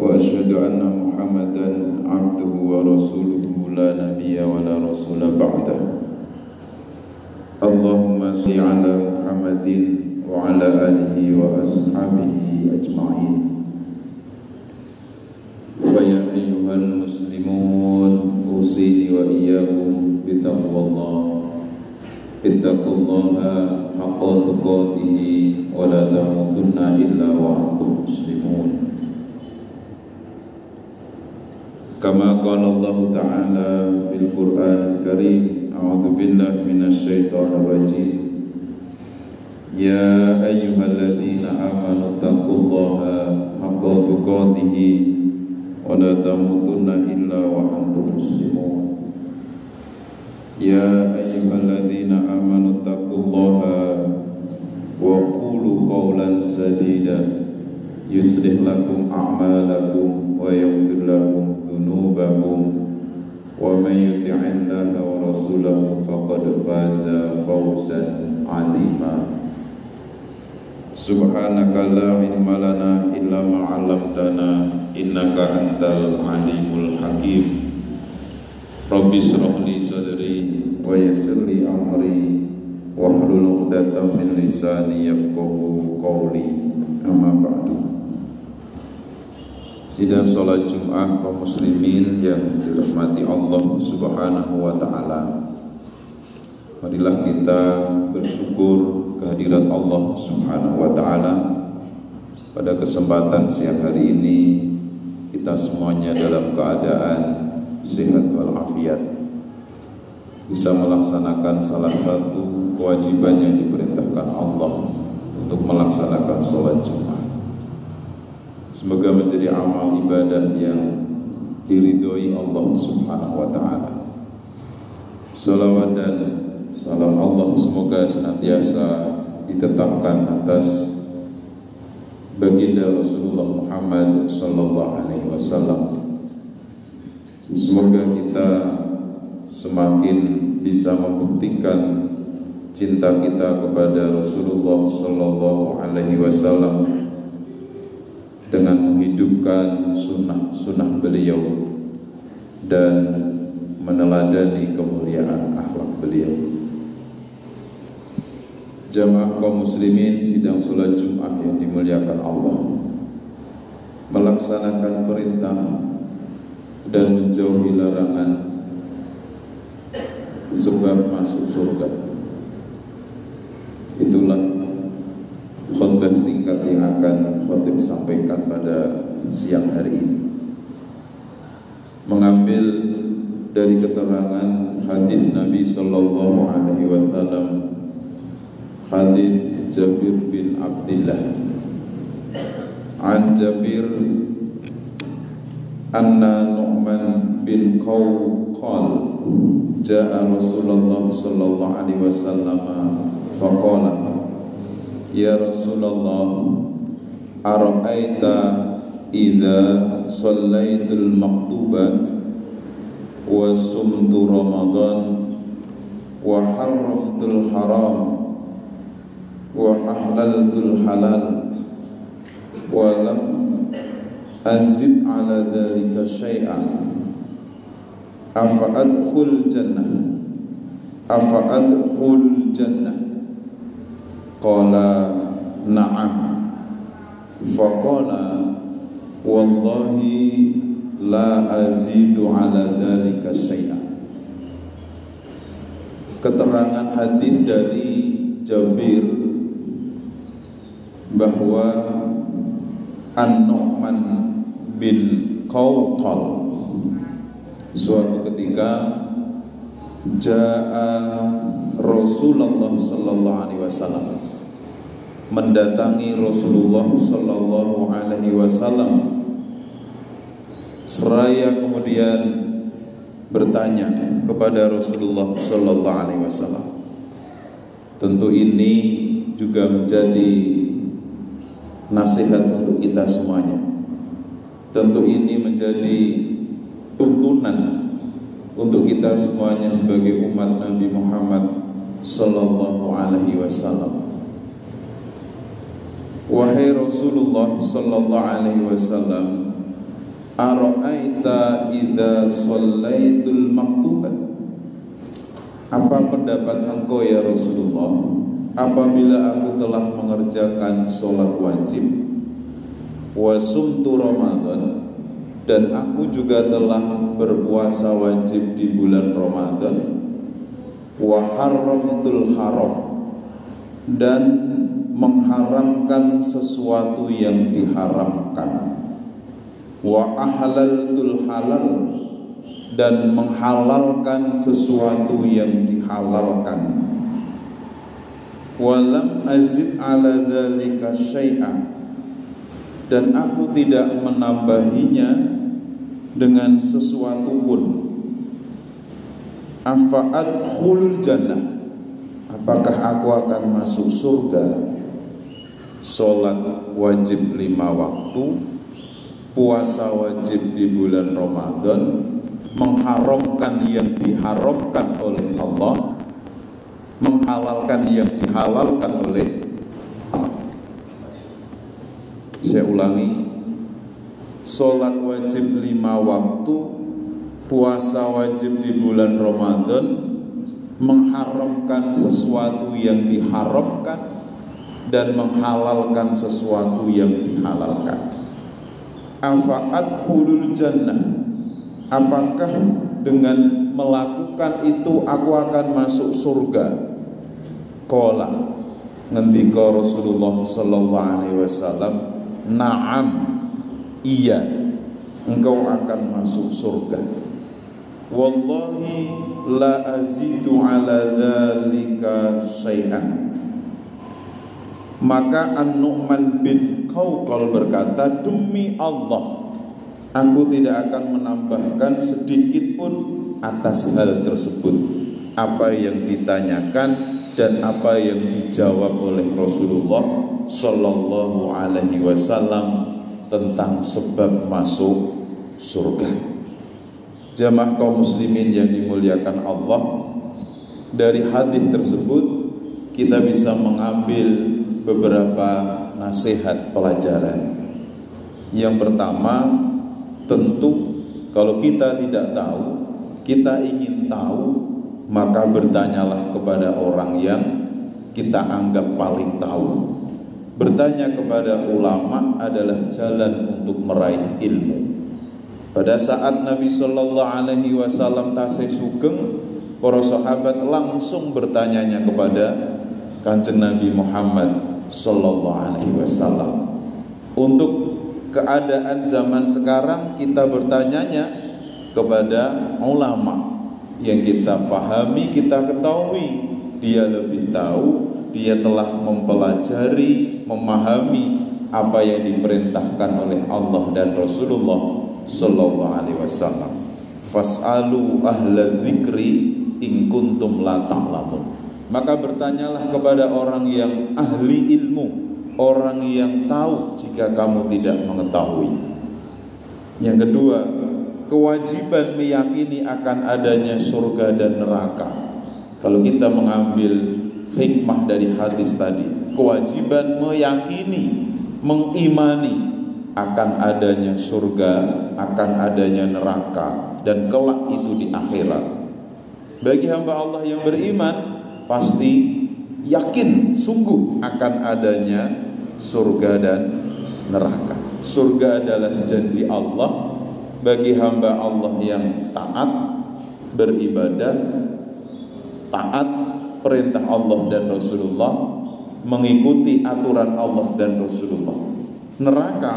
وأشهد أن محمدا عبده ورسوله لا نبي ولا رسول بعده اللهم صل على محمد وعلى آله وأصحابه أجمعين فيا أيها المسلمون أوصيني وإياكم بتقوى الله اتقوا الله حق تقاته ولا تموتن إلا وأنتم مسلمون كما قال الله تعالى في القرآن الكريم أعوذ بالله من الشيطان الرجيم يا أيها الذين آمنوا اتقوا الله حق تقاته ولا تموتن إلا وأنتم مسلمون يا أيها الذين آمنوا اتقوا الله وقولوا قولا سديدا يصلح لكم أعمالكم ويغفر لكم ذنوبكم ومن يطع الله ورسوله فقد فاز فوزا عظيما سبحانك لا علم لنا إلا ما علمتنا إنك أنت العليم الحكيم رب اشرح لي صدري ويسر لي أمري واحلل عقدة من لساني يفقه قولي أما بعد Sidang sholat Jum'ah kaum muslimin yang dirahmati Allah subhanahu wa ta'ala. Marilah kita bersyukur kehadirat Allah subhanahu wa ta'ala. Pada kesempatan siang hari ini Kita semuanya dalam keadaan sehat walafiat. Bisa melaksanakan salah satu kewajiban yang diperintahkan Allah Untuk melaksanakan sholat Jum'ah Semoga menjadi amal ibadah yang diridhoi Allah Subhanahu wa taala. Salawat dan salam Allah semoga senantiasa ditetapkan atas baginda Rasulullah Muhammad sallallahu alaihi wasallam. Semoga kita semakin bisa membuktikan cinta kita kepada Rasulullah sallallahu alaihi wasallam dengan menghidupkan sunnah-sunnah beliau dan meneladani kemuliaan akhlak beliau. Jamaah kaum muslimin sidang salat Jumat yang dimuliakan Allah melaksanakan perintah dan menjauhi larangan sebab masuk surga. Itulah khutbah singkat yang akan khutib sampaikan pada siang hari ini. Mengambil dari keterangan hadis Nabi sallallahu alaihi wasallam hadis Jabir bin Abdullah an Jabir anna Nu'man bin Qaw jaa Rasulullah sallallahu alaihi wasallam faqala Ya Rasulullah Ara'aita Iza Sallaitul maktubat Wa sumtu Ramadan Wa haramtul haram Wa ahlaltul halal Wa lam Azid ala dhalika syai'an Afa adkhul jannah Afa adkhulul jannah Qala na'am Faqala Wallahi la azidu ala dhalika syai'an Keterangan hadis dari Jabir bahwa An-Nu'man bin Qawqal suatu ketika Ja'a Rasulullah sallallahu alaihi wasallam mendatangi Rasulullah sallallahu alaihi wasallam. Seraya kemudian bertanya kepada Rasulullah sallallahu alaihi wasallam. Tentu ini juga menjadi nasihat untuk kita semuanya. Tentu ini menjadi tuntunan untuk kita semuanya sebagai umat Nabi Muhammad sallallahu alaihi wasallam. Wahai Rasulullah sallallahu alaihi wasallam, Ara'aita idza shallaitul maktubat Apa pendapat engkau ya Rasulullah apabila aku telah mengerjakan sholat wajib? Wa sumtu Ramadan dan aku juga telah berpuasa wajib di bulan Ramadan. Wa haramtul haram dan mengharamkan sesuatu yang diharamkan. Wa ahlaltul halal dan menghalalkan sesuatu yang dihalalkan. Walam azid ala dzalika syai'a dan aku tidak menambahinya dengan sesuatu pun. Afaat khulul jannah apakah aku akan masuk surga Sholat wajib lima waktu Puasa wajib di bulan Ramadan Mengharamkan yang diharamkan oleh Allah Menghalalkan yang dihalalkan oleh Allah. Saya ulangi Sholat wajib lima waktu Puasa wajib di bulan Ramadan Mengharamkan sesuatu yang diharamkan dan menghalalkan sesuatu yang dihalalkan. Afaat hulul jannah. Apakah dengan melakukan itu aku akan masuk surga? Kola ngendika Rasulullah sallallahu alaihi wasallam, "Na'am." Iya, engkau akan masuk surga. Wallahi la azidu ala dzalika syai'an maka An-Nu'man bin Qawqal berkata, Demi Allah, aku tidak akan menambahkan sedikit pun atas hal tersebut. Apa yang ditanyakan dan apa yang dijawab oleh Rasulullah Sallallahu Alaihi Wasallam tentang sebab masuk surga. Jamaah kaum muslimin yang dimuliakan Allah, dari hadis tersebut kita bisa mengambil beberapa nasihat pelajaran. Yang pertama, tentu kalau kita tidak tahu, kita ingin tahu, maka bertanyalah kepada orang yang kita anggap paling tahu. Bertanya kepada ulama adalah jalan untuk meraih ilmu. Pada saat Nabi Shallallahu Alaihi Wasallam tasih sugeng, para sahabat langsung bertanyanya kepada kanjeng Nabi Muhammad Sallallahu Alaihi Wasallam. Untuk keadaan zaman sekarang kita bertanyanya kepada ulama yang kita fahami, kita ketahui dia lebih tahu, dia telah mempelajari, memahami apa yang diperintahkan oleh Allah dan Rasulullah Sallallahu Alaihi Wasallam. Fas'alu ahla dzikri in la ta'lamun maka bertanyalah kepada orang yang ahli ilmu, orang yang tahu jika kamu tidak mengetahui. Yang kedua, kewajiban meyakini akan adanya surga dan neraka. Kalau kita mengambil hikmah dari hadis tadi, kewajiban meyakini, mengimani akan adanya surga, akan adanya neraka dan kelak itu di akhirat. Bagi hamba Allah yang beriman, pasti yakin sungguh akan adanya surga dan neraka. Surga adalah janji Allah bagi hamba Allah yang taat beribadah, taat perintah Allah dan Rasulullah, mengikuti aturan Allah dan Rasulullah. Neraka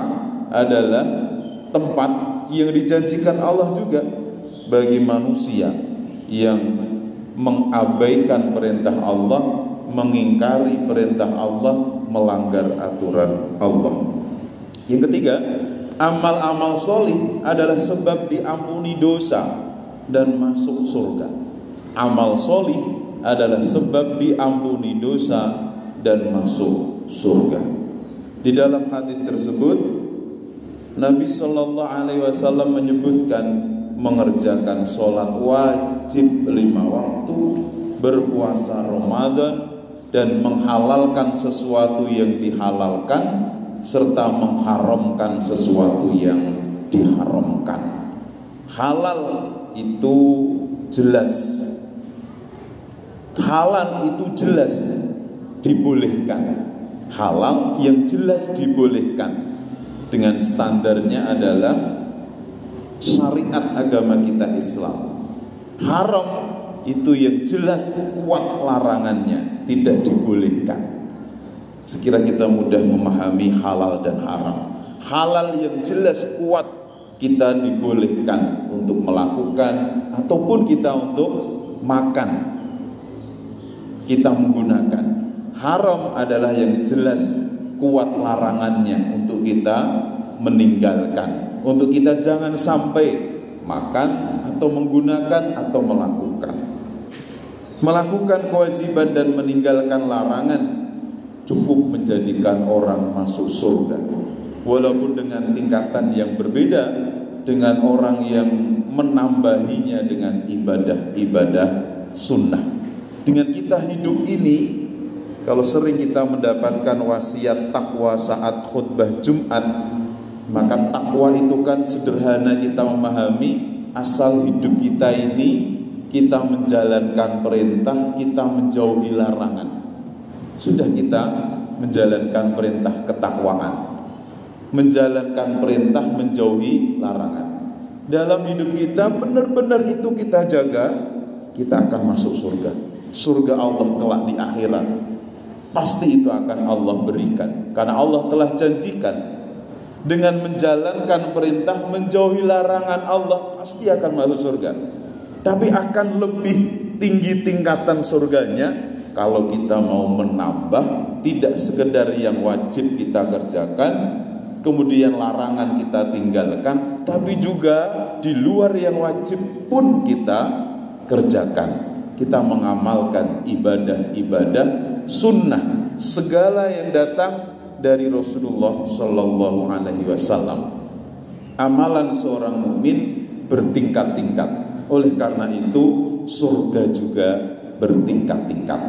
adalah tempat yang dijanjikan Allah juga bagi manusia yang mengabaikan perintah Allah, mengingkari perintah Allah, melanggar aturan Allah. Yang ketiga, amal-amal solih adalah sebab diampuni dosa dan masuk surga. Amal solih adalah sebab diampuni dosa dan masuk surga. Di dalam hadis tersebut, Nabi Shallallahu Alaihi Wasallam menyebutkan mengerjakan sholat wajib lima waktu, berpuasa Ramadan, dan menghalalkan sesuatu yang dihalalkan, serta mengharamkan sesuatu yang diharamkan. Halal itu jelas. Halal itu jelas dibolehkan. Halal yang jelas dibolehkan dengan standarnya adalah syariat agama kita Islam. Haram itu yang jelas kuat larangannya, tidak dibolehkan. Sekira kita mudah memahami halal dan haram. Halal yang jelas kuat kita dibolehkan untuk melakukan ataupun kita untuk makan. Kita menggunakan. Haram adalah yang jelas kuat larangannya untuk kita meninggalkan. Untuk kita jangan sampai makan atau menggunakan atau melakukan. Melakukan kewajiban dan meninggalkan larangan cukup menjadikan orang masuk surga walaupun dengan tingkatan yang berbeda dengan orang yang menambahinya dengan ibadah-ibadah sunnah dengan kita hidup ini kalau sering kita mendapatkan wasiat takwa saat khutbah Jumat maka takwa itu kan sederhana kita memahami asal hidup kita ini kita menjalankan perintah kita menjauhi larangan. Sudah kita menjalankan perintah ketakwaan. Menjalankan perintah menjauhi larangan. Dalam hidup kita benar-benar itu kita jaga kita akan masuk surga. Surga Allah kelak di akhirat. Pasti itu akan Allah berikan. Karena Allah telah janjikan dengan menjalankan perintah menjauhi larangan Allah pasti akan masuk surga. Tapi akan lebih tinggi tingkatan surganya kalau kita mau menambah tidak sekedar yang wajib kita kerjakan kemudian larangan kita tinggalkan tapi juga di luar yang wajib pun kita kerjakan. Kita mengamalkan ibadah-ibadah sunnah segala yang datang dari Rasulullah Shallallahu Alaihi Wasallam. Amalan seorang mukmin bertingkat-tingkat. Oleh karena itu surga juga bertingkat-tingkat.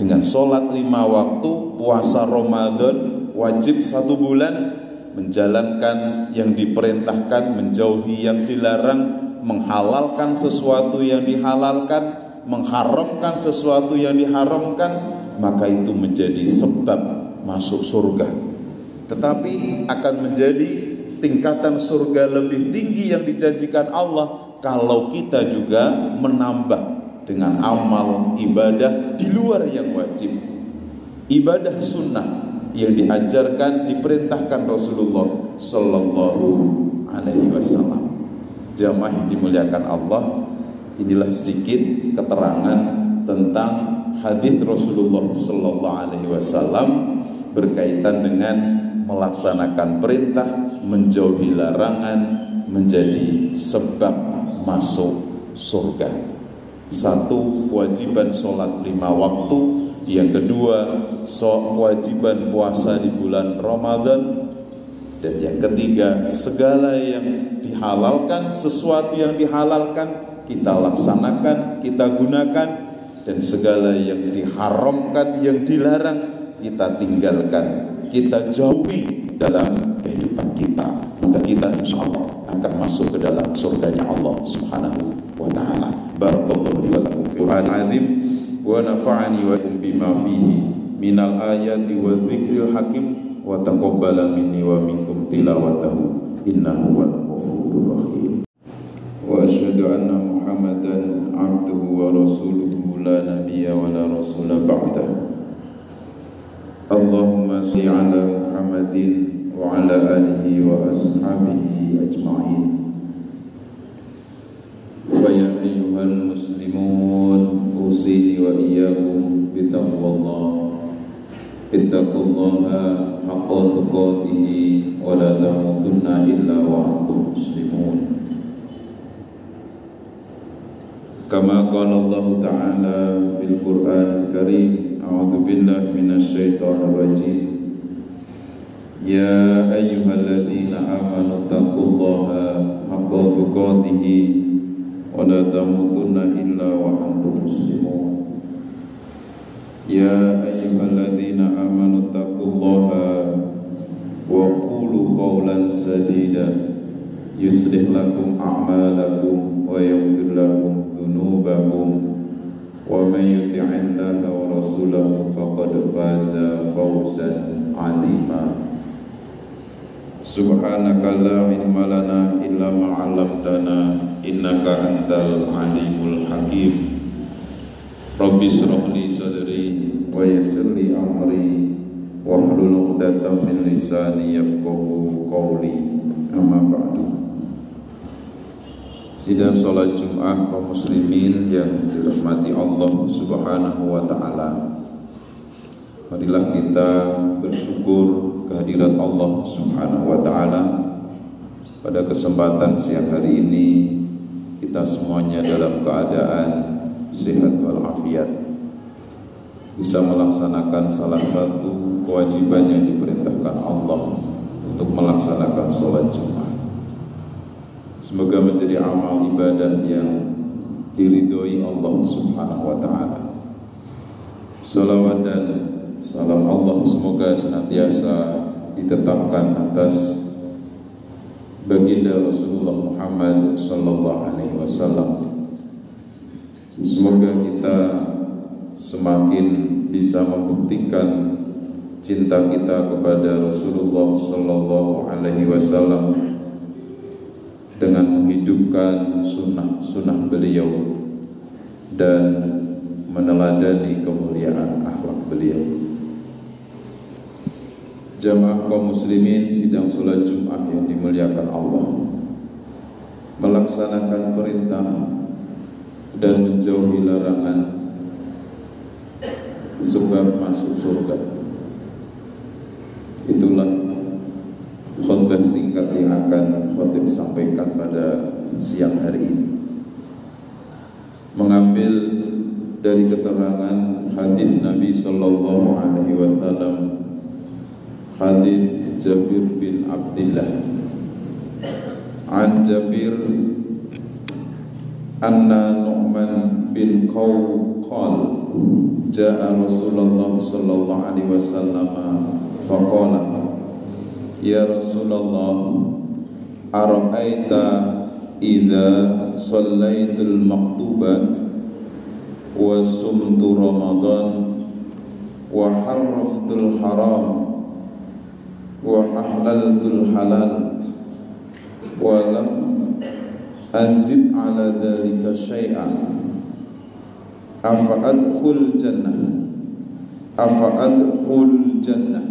Dengan sholat lima waktu puasa Ramadan wajib satu bulan menjalankan yang diperintahkan menjauhi yang dilarang menghalalkan sesuatu yang dihalalkan mengharamkan sesuatu yang diharamkan maka itu menjadi sebab masuk surga. Tetapi akan menjadi tingkatan surga lebih tinggi yang dijanjikan Allah kalau kita juga menambah dengan amal ibadah di luar yang wajib. Ibadah sunnah yang diajarkan diperintahkan Rasulullah Sallallahu Alaihi Wasallam. Jamaah dimuliakan Allah inilah sedikit keterangan tentang hadis Rasulullah Sallallahu Alaihi Wasallam berkaitan dengan melaksanakan perintah menjauhi larangan menjadi sebab masuk surga. Satu, kewajiban sholat lima waktu. Yang kedua, so, kewajiban puasa di bulan Ramadan. Dan yang ketiga, segala yang dihalalkan Sesuatu yang dihalalkan Kita laksanakan, kita gunakan. Dan segala yang diharamkan, yang dilarang Kita tinggalkan, kita jauhi dalam kehidupan kita. Maka kita insya Allah akan masuk ke dalam surganya Allah subhanahu wa ta'ala. Barakallahu li wa lakum fil azim wa nafa'ani wa kum bima fihi minal ayati wa dzikril hakim. Wa taqabbala minni wa minkum tilawatahu. Innahu wal ghafurur rahim. Wa asyhadu anna muhammadan abduhu wa rasuluhu. La nabiyya wa la rasula ba'da Allahumma salli ala Muhammadin wa ala alihi wa ashabihi ajma'in فيا أيها المسلمون أوصيني وإياكم بتقوى الله اتقوا الله حق تقاته ولا تموتن إلا وأنتم مسلمون كما قال الله تعالى في القرآن الكريم أعوذ بالله من الشيطان الرجيم يا أيها الذين آمنوا اتقوا الله حق تقاته ولا تموتن إلا وأنتم مسلمون يا أيها الذين آمنوا اتقوا الله وقولوا قولا سديدا يصلح لكم أعمالكم ويغفر لكم ذنوبكم ومن يطع الله ورسوله فقد فاز فوزا عظيما سبحانك لا علم لنا إلا ما علمتنا إنك أنت العليم الحكيم رب اشرح لي صدري ويسر لي أمري واحلل عقدة من لساني يفقه قولي أما بعد Sidang sholat Jum'ah kaum muslimin yang dirahmati Allah subhanahu wa ta'ala. Marilah kita bersyukur kehadirat Allah subhanahu wa ta'ala. Pada kesempatan siang hari ini Kita semuanya dalam keadaan sehat walafiat. Bisa melaksanakan salah satu kewajiban yang diperintahkan Allah Untuk melaksanakan sholat Jum'ah Semoga menjadi amal ibadah yang diridhoi Allah Subhanahu wa taala. Salawat dan salam Allah semoga senantiasa ditetapkan atas baginda Rasulullah Muhammad sallallahu alaihi wasallam. Semoga kita semakin bisa membuktikan cinta kita kepada Rasulullah sallallahu alaihi wasallam dengan menghidupkan sunnah-sunnah beliau dan meneladani kemuliaan akhlak beliau. Jamaah kaum muslimin sidang salat Jumat yang dimuliakan Allah melaksanakan perintah dan menjauhi larangan sebab masuk surga. Itulah khutbah singkat yang akan khutib sampaikan pada siang hari ini. Mengambil dari keterangan hadis Nabi sallallahu alaihi wasallam hadis Jabir bin Abdullah an Jabir anna Nu'man bin Qaw jaa Rasulullah sallallahu alaihi wasallam faqala Ya Rasulullah Ara'aita Iza Sallaitul maktubat Wa sumtu Ramadan Wa haramtul haram Wa ahlaltul halal Wa lam Azid ala dhalika syai'an Afa adkhul jannah Afa adkhulul jannah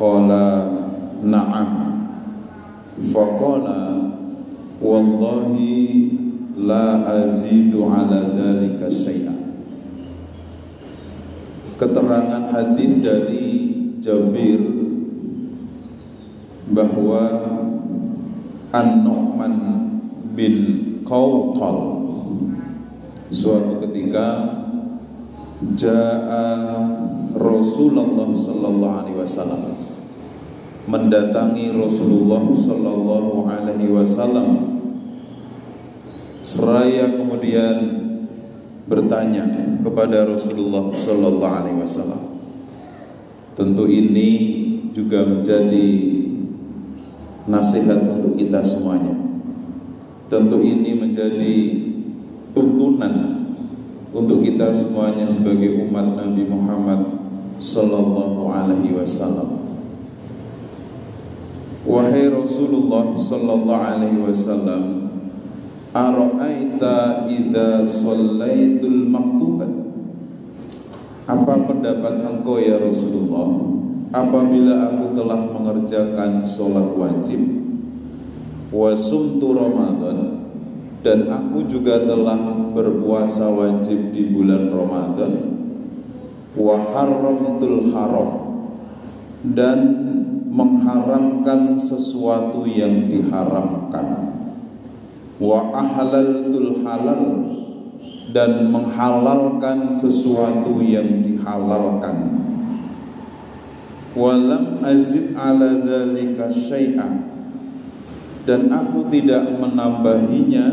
Qala na'am Faqala Wallahi la azidu ala dhalika syai'a. Keterangan hadis dari Jabir bahwa An-Nu'man bin Qawqal suatu ketika Ja'a Rasulullah sallallahu alaihi wasallam mendatangi Rasulullah sallallahu alaihi wasallam. Seraya kemudian bertanya kepada Rasulullah sallallahu alaihi wasallam. Tentu ini juga menjadi nasihat untuk kita semuanya. Tentu ini menjadi tuntunan untuk kita semuanya sebagai umat Nabi Muhammad sallallahu alaihi wasallam Wahai Rasulullah sallallahu alaihi wasallam Ara'aita idza shallaitul maktubat Apa pendapat engkau ya Rasulullah? Apabila aku telah mengerjakan sholat wajib wa sumtu Ramadan dan aku juga telah berpuasa wajib di bulan Ramadan wa haramtul haram dan mengharamkan sesuatu yang diharamkan. Wa ahlaltul halal dan menghalalkan sesuatu yang dihalalkan. Walam azid ala dzalika syai'an dan aku tidak menambahinya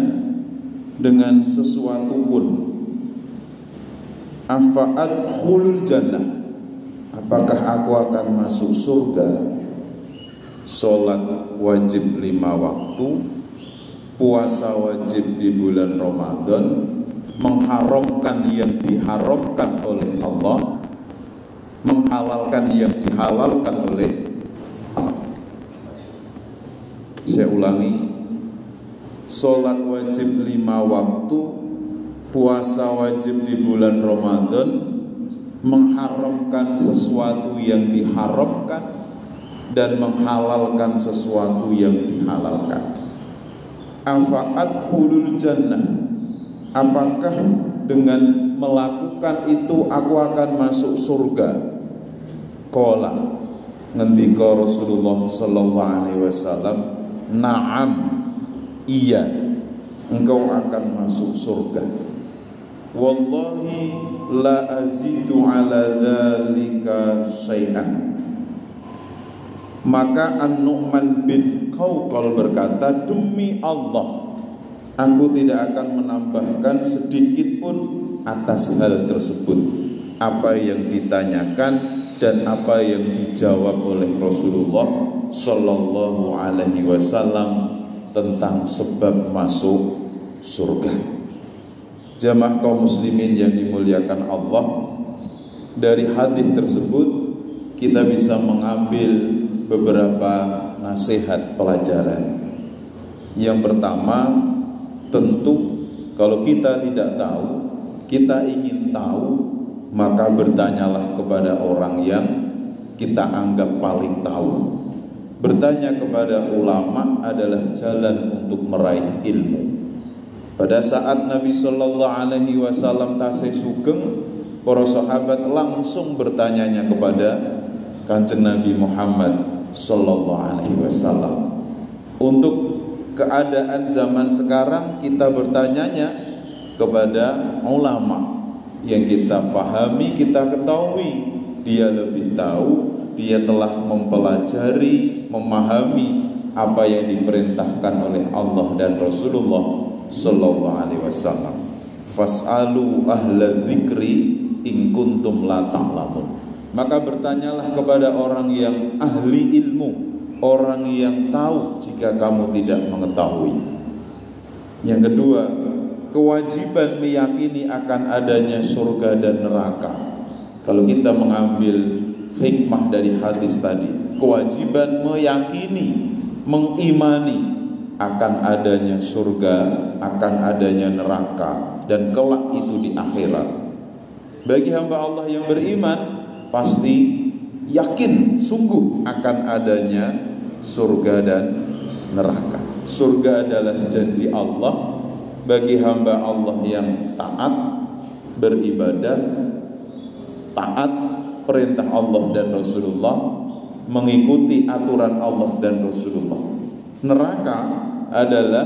dengan sesuatu pun. Afaat khulul jannah apakah aku akan masuk surga sholat wajib lima waktu, puasa wajib di bulan Ramadan, mengharamkan yang diharamkan oleh Allah, menghalalkan yang dihalalkan oleh Allah. Saya ulangi, sholat wajib lima waktu, puasa wajib di bulan Ramadan, mengharamkan sesuatu yang diharamkan, dan menghalalkan sesuatu yang dihalalkan. Afaat hulul jannah. Apakah dengan melakukan itu aku akan masuk surga? Kola ngendika Rasulullah sallallahu alaihi wasallam, "Na'am." Iya, engkau akan masuk surga. Wallahi la azidu ala dzalika syai'an maka An-Nu'man bin Qawqal berkata, Demi Allah, aku tidak akan menambahkan sedikit pun atas hal tersebut. Apa yang ditanyakan dan apa yang dijawab oleh Rasulullah Sallallahu Alaihi Wasallam tentang sebab masuk surga. Jamaah kaum muslimin yang dimuliakan Allah, dari hadis tersebut kita bisa mengambil beberapa nasihat pelajaran. Yang pertama, tentu kalau kita tidak tahu, kita ingin tahu, maka bertanyalah kepada orang yang kita anggap paling tahu. Bertanya kepada ulama adalah jalan untuk meraih ilmu. Pada saat Nabi Shallallahu Alaihi Wasallam tasih sugeng, para sahabat langsung bertanyanya kepada kanjeng Nabi Muhammad Sallallahu Alaihi Wasallam. Untuk keadaan zaman sekarang kita bertanyanya kepada ulama yang kita fahami, kita ketahui dia lebih tahu, dia telah mempelajari, memahami apa yang diperintahkan oleh Allah dan Rasulullah Sallallahu Alaihi Wasallam. Fas'alu ahla dzikri in kuntum la ta'lamun maka bertanyalah kepada orang yang ahli ilmu, orang yang tahu jika kamu tidak mengetahui. Yang kedua, kewajiban meyakini akan adanya surga dan neraka. Kalau kita mengambil hikmah dari hadis tadi, kewajiban meyakini, mengimani akan adanya surga, akan adanya neraka dan kelak itu di akhirat. Bagi hamba Allah yang beriman, pasti yakin sungguh akan adanya surga dan neraka. Surga adalah janji Allah bagi hamba Allah yang taat beribadah, taat perintah Allah dan Rasulullah, mengikuti aturan Allah dan Rasulullah. Neraka adalah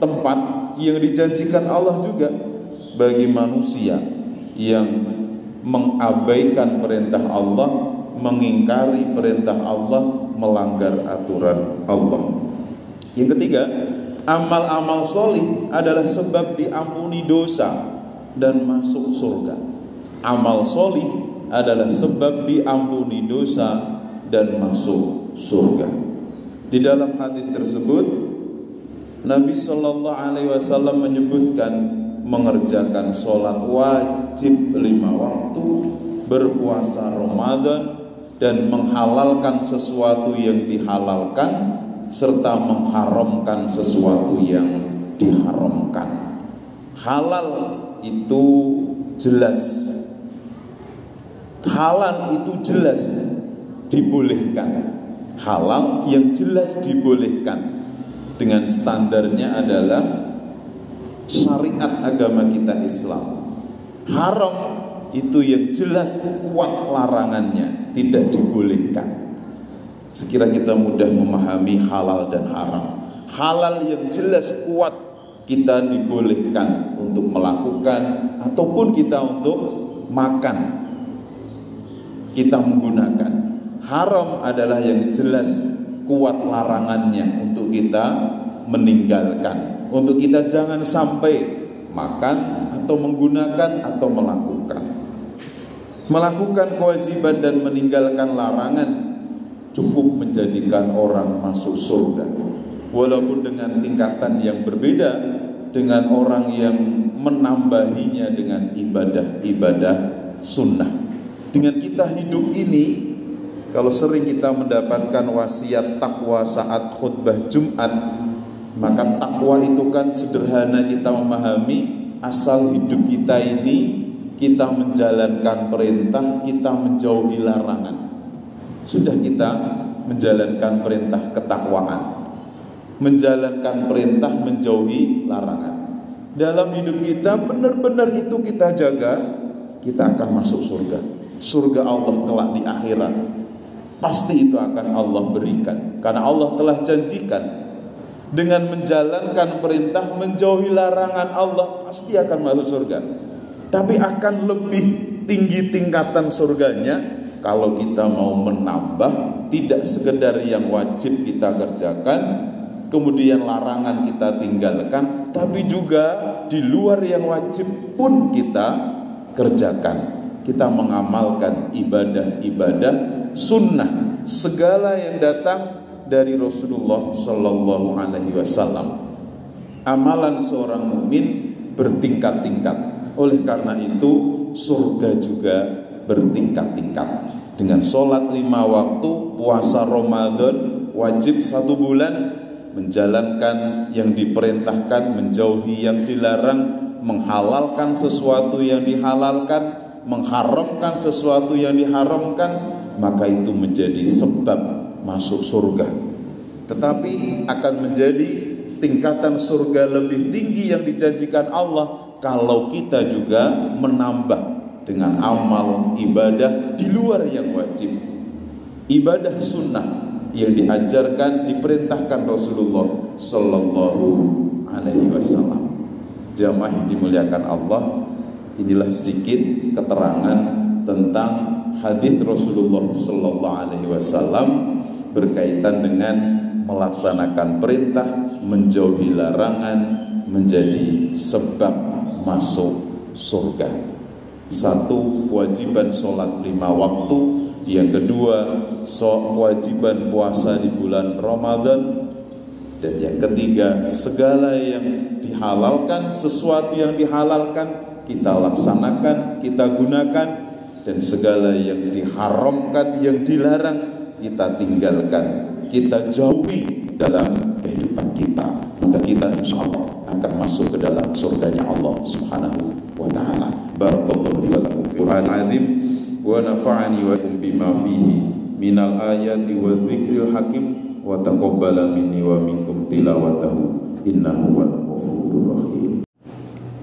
tempat yang dijanjikan Allah juga bagi manusia yang mengabaikan perintah Allah, mengingkari perintah Allah, melanggar aturan Allah. Yang ketiga, amal-amal solih adalah sebab diampuni dosa dan masuk surga. Amal solih adalah sebab diampuni dosa dan masuk surga. Di dalam hadis tersebut, Nabi Shallallahu Alaihi Wasallam menyebutkan mengerjakan sholat wajib lima waktu, berpuasa Ramadan, dan menghalalkan sesuatu yang dihalalkan, serta mengharamkan sesuatu yang diharamkan. Halal itu jelas. Halal itu jelas dibolehkan. Halal yang jelas dibolehkan dengan standarnya adalah syariat agama kita Islam. Haram itu yang jelas kuat larangannya, tidak dibolehkan. Sekira kita mudah memahami halal dan haram. Halal yang jelas kuat kita dibolehkan untuk melakukan ataupun kita untuk makan. Kita menggunakan. Haram adalah yang jelas kuat larangannya untuk kita meninggalkan untuk kita jangan sampai makan atau menggunakan atau melakukan melakukan kewajiban dan meninggalkan larangan cukup menjadikan orang masuk surga. Walaupun dengan tingkatan yang berbeda dengan orang yang menambahinya dengan ibadah-ibadah sunnah. Dengan kita hidup ini, kalau sering kita mendapatkan wasiat takwa saat khutbah Jumat, maka takwa itu kan sederhana kita memahami asal hidup kita ini kita menjalankan perintah, kita menjauhi larangan. Sudah kita menjalankan perintah ketakwaan. Menjalankan perintah menjauhi larangan. Dalam hidup kita benar-benar itu kita jaga, kita akan masuk surga. Surga Allah kelak di akhirat. Pasti itu akan Allah berikan karena Allah telah janjikan dengan menjalankan perintah menjauhi larangan Allah pasti akan masuk surga. Tapi akan lebih tinggi tingkatan surganya kalau kita mau menambah tidak sekedar yang wajib kita kerjakan kemudian larangan kita tinggalkan tapi juga di luar yang wajib pun kita kerjakan kita mengamalkan ibadah-ibadah sunnah segala yang datang dari Rasulullah Shallallahu Alaihi Wasallam. Amalan seorang mukmin bertingkat-tingkat. Oleh karena itu surga juga bertingkat-tingkat. Dengan sholat lima waktu, puasa Ramadan, wajib satu bulan, menjalankan yang diperintahkan, menjauhi yang dilarang, menghalalkan sesuatu yang dihalalkan, mengharamkan sesuatu yang diharamkan, maka itu menjadi sebab masuk surga. Tetapi akan menjadi tingkatan surga lebih tinggi yang dijanjikan Allah kalau kita juga menambah dengan amal ibadah di luar yang wajib ibadah sunnah yang diajarkan diperintahkan Rasulullah Sallallahu Alaihi Wasallam jamaah dimuliakan Allah inilah sedikit keterangan tentang hadis Rasulullah Sallallahu Alaihi Wasallam berkaitan dengan melaksanakan perintah menjauhi larangan menjadi sebab masuk surga. Satu, kewajiban sholat lima waktu. Yang kedua, so, kewajiban puasa di bulan Ramadan. Dan yang ketiga, segala yang dihalalkan Sesuatu yang dihalalkan Kita laksanakan, kita gunakan. Dan segala yang diharamkan, yang dilarang Kita tinggalkan, kita jauhi dalam kehidupan kita. Maka kita insya Allah akan masuk ke dalam surganya Allah subhanahu wa ta'ala. Barakallahu li wa lakum fil azim wa nafa'ani wa kum bima fihi minal ayati wa dzikril hakim. Wa taqabbala minni wa minkum tilawatahu. Innahu wal ghafurur rahim.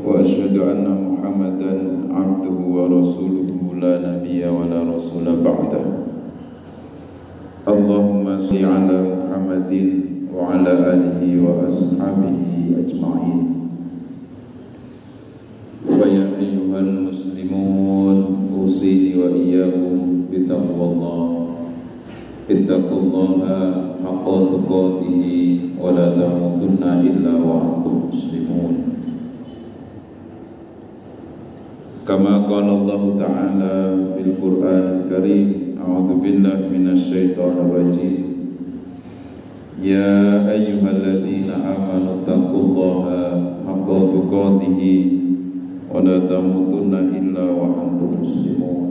Wa asyhadu anna muhammadan abduhu wa rasuluhu. La nabiyya wa la rasula ba'da Allahumma salli ala Muhammadin wa ala alihi wa ashabihi ajma'in فيا أيها المسلمون أوصيني وإياكم بتقوى الله اتقوا الله حق تقاته ولا تموتن إلا وأنتم مسلمون كما قال الله تعالى في القرآن الكريم أعوذ بالله من الشيطان الرجيم يا أيها الذين آمنوا اتقوا الله حق تقاته ولا تموتن إلا وأنتم مسلمون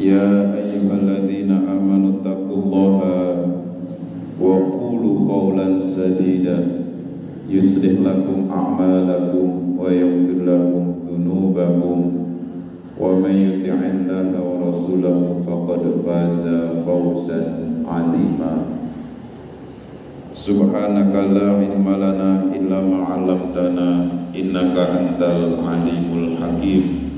يا أيها الذين آمنوا اتقوا الله وقولوا قولا سديدا يصلح لكم أعمالكم ويغفر لكم ذنوبكم ومن يطع الله ورسوله فقد فاز فوزا عظيما سبحانك لا علم لنا إلا ما علمتنا innaka antal alimul hakim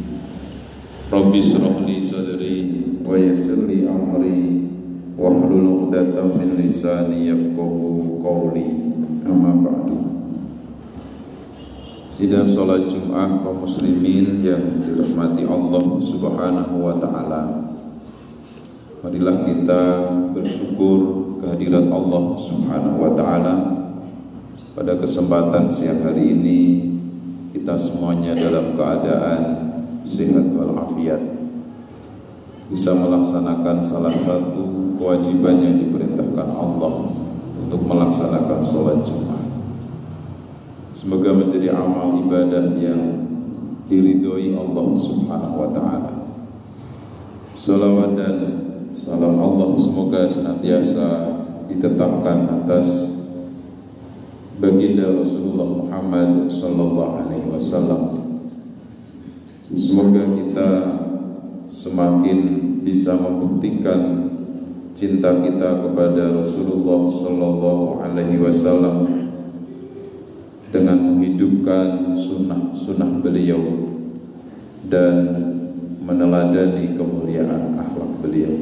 Rabbi syrah li sadri wa yassir li amri wa hlul 'uqdatam min lisani yafqahu qawli amma ba'du Sidang salat Jumat kaum muslimin yang dirahmati Allah Subhanahu wa taala. Marilah kita bersyukur kehadirat Allah Subhanahu wa taala. Pada kesempatan siang hari ini kita semuanya dalam keadaan sehat walafiat. Bisa melaksanakan salah satu kewajiban yang diperintahkan Allah untuk melaksanakan sholat Jumat. Semoga menjadi amal ibadah yang diridhoi Allah Subhanahu wa taala. Salawat dan salam Allah semoga senantiasa ditetapkan atas baginda Rasulullah Muhammad sallallahu alaihi wasallam. Semoga kita semakin bisa membuktikan cinta kita kepada Rasulullah sallallahu alaihi wasallam dengan menghidupkan sunnah-sunnah beliau dan meneladani kemuliaan akhlak beliau.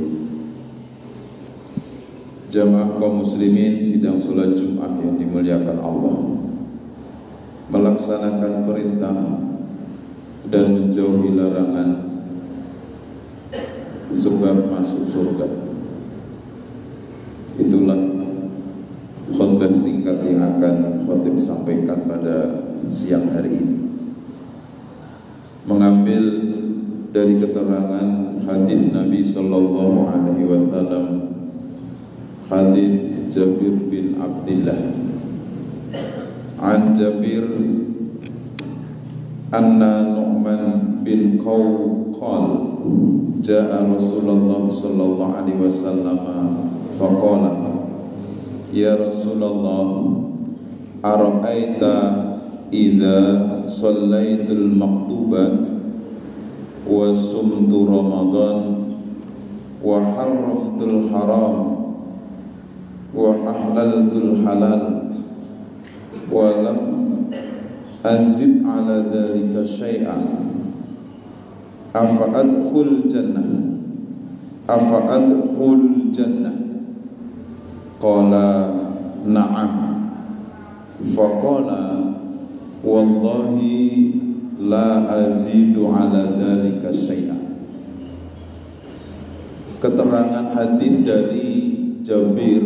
Jamaah kaum muslimin sidang salat Jumat yang dimuliakan Allah melaksanakan perintah dan menjauhi larangan sebab masuk surga. Itulah khutbah singkat yang akan khutib sampaikan pada siang hari ini. Mengambil dari keterangan hadis Nabi sallallahu alaihi wasallam hadis Jabir bin Abdullah an Jabir anna Nu'man bin Qaw jaa Rasulullah sallallahu alaihi wasallam faqala Ya Rasulullah Ara'aita Iza Sallaytul maktubat Wa sumtu Ramadan Wa haramtul haram wa ahlaltul halal wa lam azid ala dhalika syai'an afa adkhul jannah afa adkhulul jannah qala na'am faqala wallahi la azidu ala dhalika syai'an keterangan hadis dari Jabir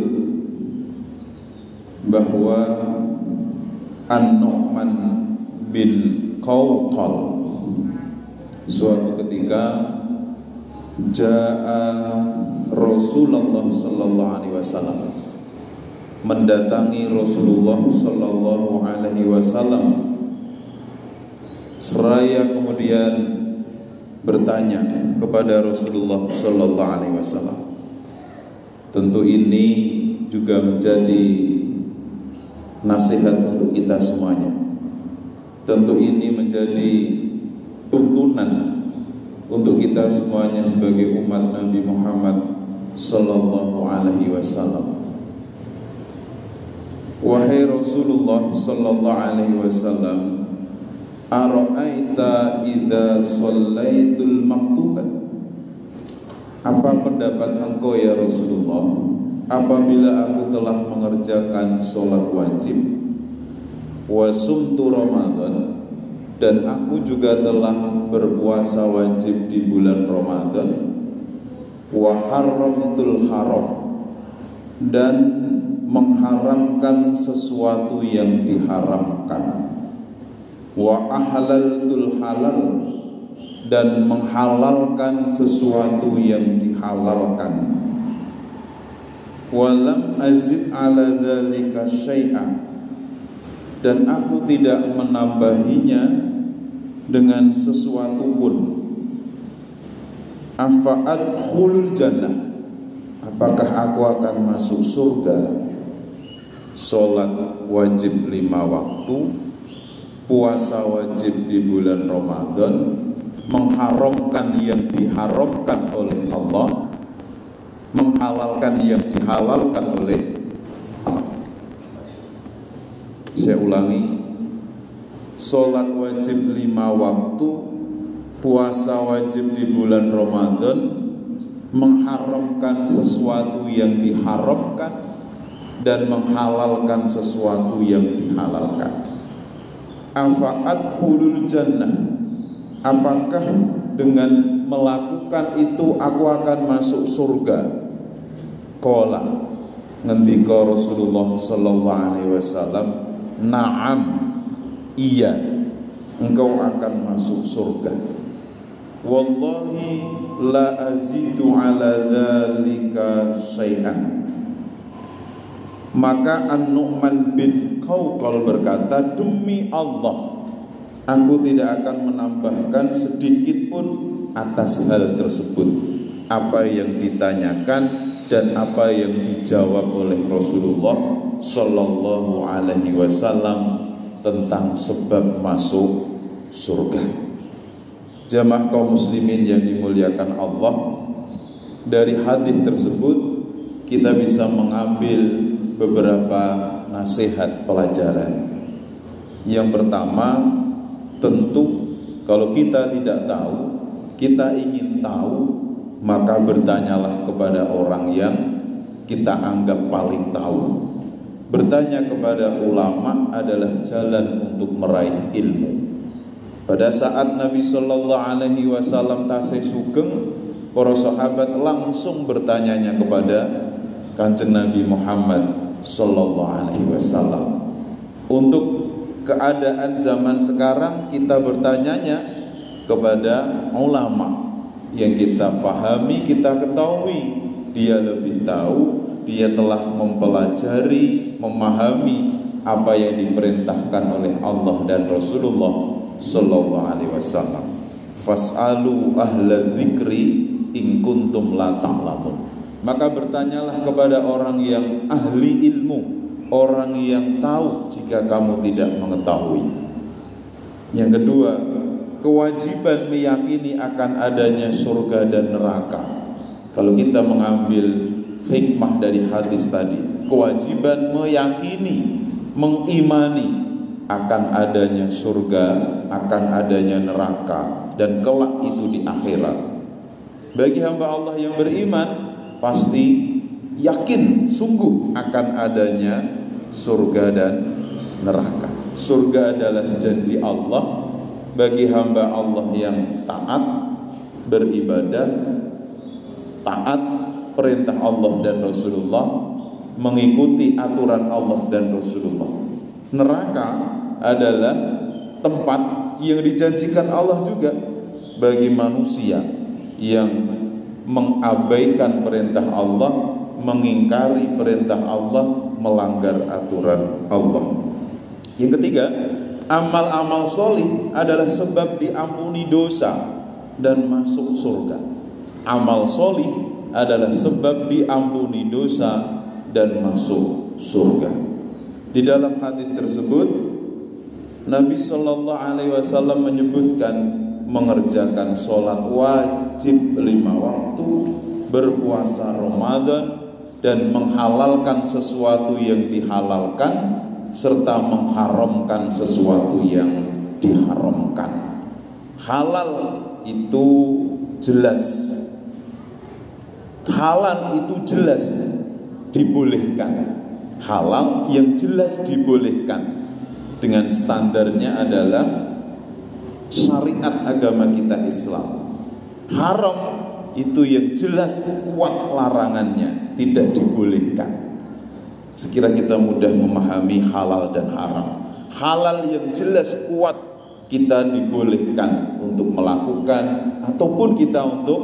bahwa An-Nu'man bin Qawqal suatu ketika Ja'a Rasulullah sallallahu alaihi wasallam mendatangi Rasulullah sallallahu alaihi wasallam seraya kemudian bertanya kepada Rasulullah sallallahu alaihi wasallam tentu ini juga menjadi nasihat untuk kita semuanya. Tentu ini menjadi tuntunan untuk kita semuanya sebagai umat Nabi Muhammad sallallahu alaihi wasallam. Wahai Rasulullah sallallahu alaihi wasallam, ara'aita idza shallaitul maktubat? Apa pendapat engkau ya Rasulullah apabila aku telah mengerjakan sholat wajib wasumtu Ramadan dan aku juga telah berpuasa wajib di bulan Ramadan wa haramtul haram dan mengharamkan sesuatu yang diharamkan. Wa ahlaltul halal dan menghalalkan sesuatu yang dihalalkan. Walam azid ala dzalika syai'a dan aku tidak menambahinya dengan sesuatu pun. Afaat khulul jannah apakah aku akan masuk surga Salat wajib lima waktu Puasa wajib di bulan Ramadan Mengharamkan yang diharamkan oleh Allah menghalalkan yang dihalalkan oleh saya ulangi Sholat wajib lima waktu Puasa wajib di bulan Ramadan Mengharamkan sesuatu yang diharamkan Dan menghalalkan sesuatu yang dihalalkan Afaat hulul jannah Apakah dengan melakukan itu aku akan masuk surga Kola ngendika Rasulullah sallallahu alaihi wasallam, "Na'am." Iya, engkau akan masuk surga. Wallahi la azidu ala dzalika syai'an maka An-Nu'man bin Qawqal berkata demi Allah aku tidak akan menambahkan sedikit pun atas hal tersebut apa yang ditanyakan dan apa yang dijawab oleh Rasulullah Sallallahu Alaihi Wasallam tentang sebab masuk surga. Jamaah kaum muslimin yang dimuliakan Allah, dari hadis tersebut kita bisa mengambil beberapa nasihat pelajaran. Yang pertama, tentu kalau kita tidak tahu, kita ingin tahu, maka bertanyalah kepada orang yang kita anggap paling tahu. Bertanya kepada ulama adalah jalan untuk meraih ilmu. Pada saat Nabi Shallallahu Alaihi Wasallam tasih sugeng, para sahabat langsung bertanyanya kepada kanjeng Nabi Muhammad Sallallahu Alaihi Wasallam. Untuk keadaan zaman sekarang kita bertanyanya kepada ulama yang kita fahami, kita ketahui dia lebih tahu, dia telah mempelajari, memahami apa yang diperintahkan oleh Allah dan Rasulullah Sallallahu Alaihi Wasallam. Fas'alu ahla dzikri in la ta'lamun maka bertanyalah kepada orang yang ahli ilmu, orang yang tahu jika kamu tidak mengetahui. Yang kedua, kewajiban meyakini akan adanya surga dan neraka. Kalau kita mengambil hikmah dari hadis tadi, kewajiban meyakini, mengimani akan adanya surga, akan adanya neraka, dan kelak itu di akhirat. Bagi hamba Allah yang beriman, pasti yakin sungguh akan adanya surga dan neraka. Surga adalah janji Allah bagi hamba Allah yang taat beribadah, taat perintah Allah dan Rasulullah, mengikuti aturan Allah dan Rasulullah. Neraka adalah tempat yang dijanjikan Allah juga bagi manusia yang mengabaikan perintah Allah, mengingkari perintah Allah, melanggar aturan Allah. Yang ketiga, amal-amal solih adalah sebab diampuni dosa dan masuk surga. Amal solih adalah sebab diampuni dosa dan masuk surga. Di dalam hadis tersebut, Nabi Shallallahu Alaihi Wasallam menyebutkan mengerjakan sholat wajib lima waktu, berpuasa Ramadan, dan menghalalkan sesuatu yang dihalalkan, serta mengharamkan sesuatu yang diharamkan. Halal itu jelas, halal itu jelas dibolehkan. Halal yang jelas dibolehkan dengan standarnya adalah syariat agama kita Islam. Haram itu yang jelas kuat larangannya, tidak dibolehkan. Sekira kita mudah memahami halal dan haram. Halal yang jelas kuat kita dibolehkan untuk melakukan ataupun kita untuk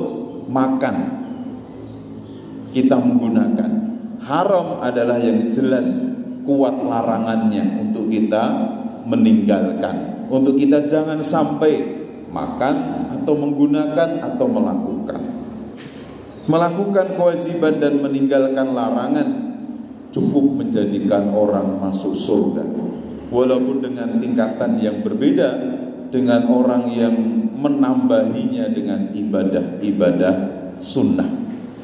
makan. Kita menggunakan. Haram adalah yang jelas kuat larangannya untuk kita meninggalkan untuk kita jangan sampai makan atau menggunakan atau melakukan. Melakukan kewajiban dan meninggalkan larangan cukup menjadikan orang masuk surga. Walaupun dengan tingkatan yang berbeda dengan orang yang menambahinya dengan ibadah-ibadah sunnah.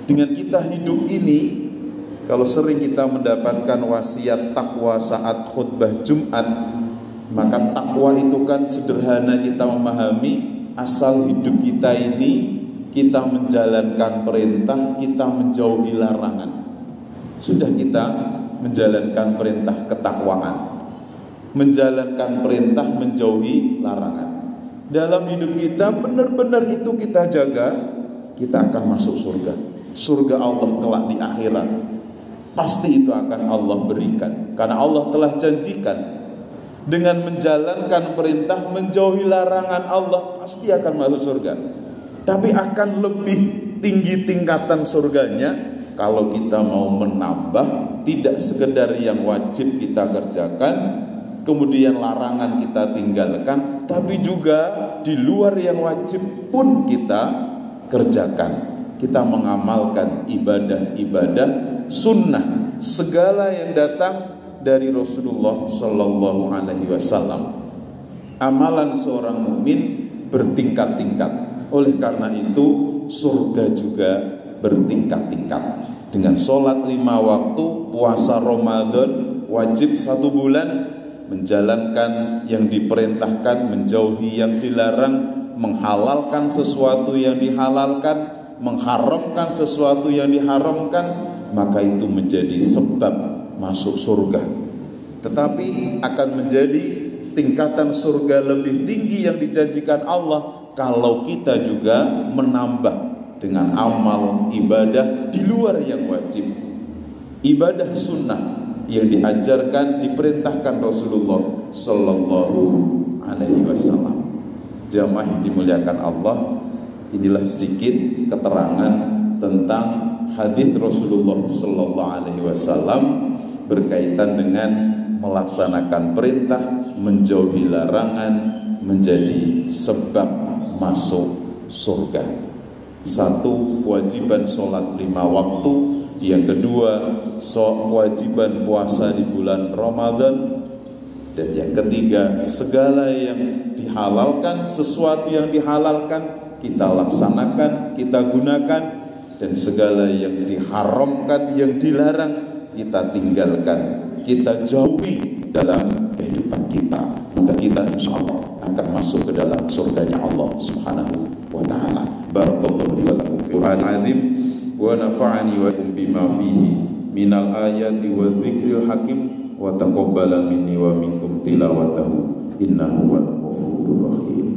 Dengan kita hidup ini, kalau sering kita mendapatkan wasiat takwa saat khutbah Jumat, maka takwa itu kan sederhana kita memahami asal hidup kita ini kita menjalankan perintah, kita menjauhi larangan. Sudah kita menjalankan perintah ketakwaan. Menjalankan perintah menjauhi larangan. Dalam hidup kita benar-benar itu kita jaga, kita akan masuk surga. Surga Allah kelak di akhirat. Pasti itu akan Allah berikan karena Allah telah janjikan dengan menjalankan perintah menjauhi larangan Allah pasti akan masuk surga. tapi akan lebih tinggi tingkatan surganya kalau kita mau menambah tidak sekedar yang wajib kita kerjakan kemudian larangan kita tinggalkan tapi juga di luar yang wajib pun kita kerjakan kita mengamalkan ibadah-ibadah sunnah segala yang datang dari Rasulullah Shallallahu Alaihi Wasallam. Amalan seorang mukmin bertingkat-tingkat. Oleh karena itu surga juga bertingkat-tingkat. Dengan sholat lima waktu, puasa Ramadan, wajib satu bulan, menjalankan yang diperintahkan, menjauhi yang dilarang, menghalalkan sesuatu yang dihalalkan, mengharamkan sesuatu yang diharamkan, maka itu menjadi sebab masuk surga. Tetapi akan menjadi tingkatan surga lebih tinggi yang dijanjikan Allah kalau kita juga menambah dengan amal ibadah di luar yang wajib. Ibadah sunnah yang diajarkan diperintahkan Rasulullah Sallallahu Alaihi Wasallam. Jamaah dimuliakan Allah, inilah sedikit keterangan tentang hadis Rasulullah Sallallahu Alaihi Wasallam berkaitan dengan melaksanakan perintah, menjauhi larangan, menjadi sebab masuk surga. Satu, kewajiban sholat lima waktu. Yang kedua, so, kewajiban puasa di bulan Ramadan. Dan yang ketiga, segala yang dihalalkan, sesuatu yang dihalalkan, kita laksanakan, kita gunakan. Dan segala yang diharamkan, yang dilarang, kita tinggalkan, kita jauhi dalam kehidupan kita. Maka kita insya Allah akan masuk ke dalam surganya Allah Subhanahu wa taala. Barakallahu li wa lakum fil azim wa nafa'ani wa kum bima fihi minal ayati wa dzikril hakim wa taqabbala minni wa minkum tilawatahu innahu wal ghafurur rahim.